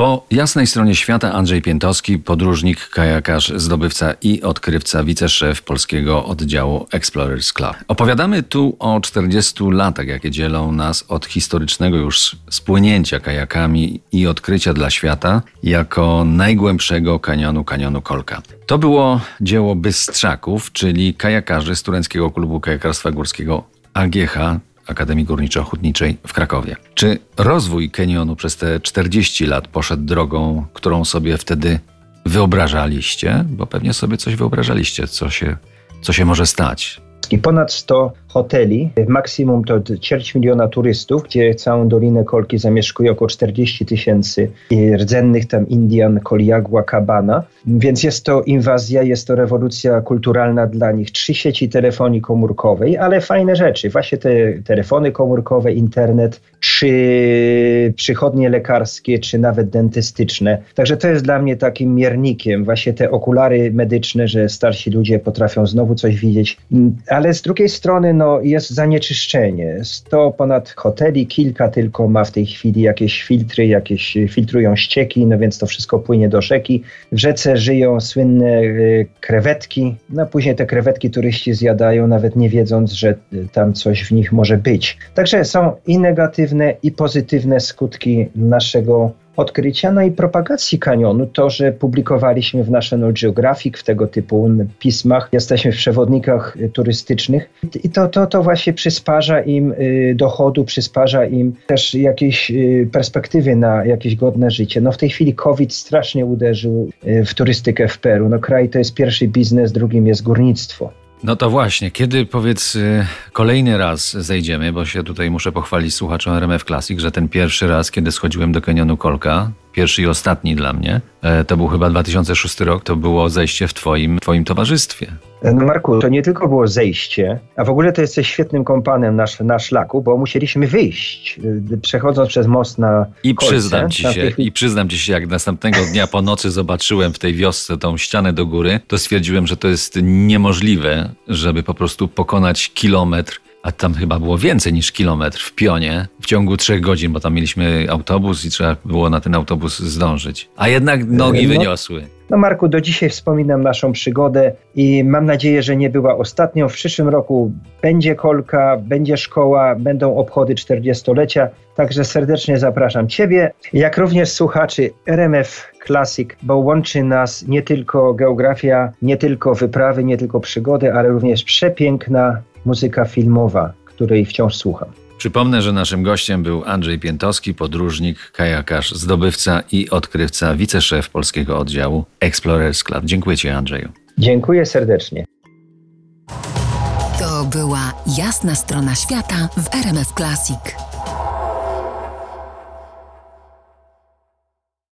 Po jasnej stronie świata Andrzej Piętowski, podróżnik, kajakarz, zdobywca i odkrywca, wiceszef polskiego oddziału Explorers Club. Opowiadamy tu o 40 latach, jakie dzielą nas od historycznego już spłynięcia kajakami i odkrycia dla świata jako najgłębszego kanionu, kanionu Kolka. To było dzieło bystrzaków, czyli kajakarzy Studenckiego Klubu Kajakarstwa Górskiego AGH Akademii Górniczo-Hutniczej w Krakowie. Czy rozwój kenionu przez te 40 lat poszedł drogą, którą sobie wtedy wyobrażaliście? Bo pewnie sobie coś wyobrażaliście, co się, co się może stać. I ponad 100 hoteli, maksimum to ćwierć miliona turystów, gdzie całą Dolinę Kolki zamieszkuje około 40 tysięcy rdzennych tam Indian, Koliagua, Kabana. Więc jest to inwazja, jest to rewolucja kulturalna dla nich. Trzy sieci telefonii komórkowej, ale fajne rzeczy. Właśnie te telefony komórkowe, internet, trzy przychodnie lekarskie, czy nawet dentystyczne. Także to jest dla mnie takim miernikiem. Właśnie te okulary medyczne, że starsi ludzie potrafią znowu coś widzieć. Ale z drugiej strony no, jest zanieczyszczenie. 100 ponad hoteli, kilka tylko ma w tej chwili jakieś filtry, jakieś filtrują ścieki, no więc to wszystko płynie do rzeki. W rzece żyją słynne y, krewetki, no później te krewetki turyści zjadają, nawet nie wiedząc, że y, tam coś w nich może być. Także są i negatywne, i pozytywne skutki naszego odkrycia, no i propagacji kanionu, to, że publikowaliśmy w National Geographic, w tego typu pismach, jesteśmy w przewodnikach turystycznych i to, to, to właśnie przysparza im y, dochodu, przysparza im też jakiejś y, perspektywy na jakieś godne życie. No w tej chwili COVID strasznie uderzył y, w turystykę w Peru. No kraj to jest pierwszy biznes, drugim jest górnictwo. No to właśnie, kiedy powiedz y, kolejny raz zejdziemy, bo się tutaj muszę pochwalić słuchaczom RMF Classic, że ten pierwszy raz, kiedy schodziłem do kanionu Kolka, pierwszy i ostatni dla mnie, e, to był chyba 2006 rok, to było zejście w twoim, twoim towarzystwie. No Marku, to nie tylko było zejście, a w ogóle to jesteś świetnym kompanem na, na szlaku, bo musieliśmy wyjść, y, przechodząc przez most na I Kolce, przyznam ci się, i przyznam ci się, jak następnego dnia po nocy zobaczyłem w tej wiosce tą ścianę do góry, to stwierdziłem, że to jest niemożliwe, żeby po prostu pokonać kilometr a tam chyba było więcej niż kilometr w pionie w ciągu trzech godzin, bo tam mieliśmy autobus i trzeba było na ten autobus zdążyć. A jednak nogi No. wyniosły. No Marku, do dzisiaj wspominam naszą przygodę i mam nadzieję, że nie była ostatnią. W przyszłym roku będzie kolka, będzie szkoła, będą obchody 40-lecia, także serdecznie zapraszam Ciebie, jak również słuchaczy RMF Classic, bo łączy nas nie tylko geografia, nie tylko wyprawy, nie tylko przygody, ale również przepiękna muzyka filmowa, której wciąż słucham. Przypomnę, że naszym gościem był Andrzej Piętowski, podróżnik, kajakarz, zdobywca i odkrywca, wiceszef polskiego oddziału Explorers Club. Dziękuję Ci, Andrzeju. Dziękuję serdecznie. To była jasna strona świata w RMF Classic.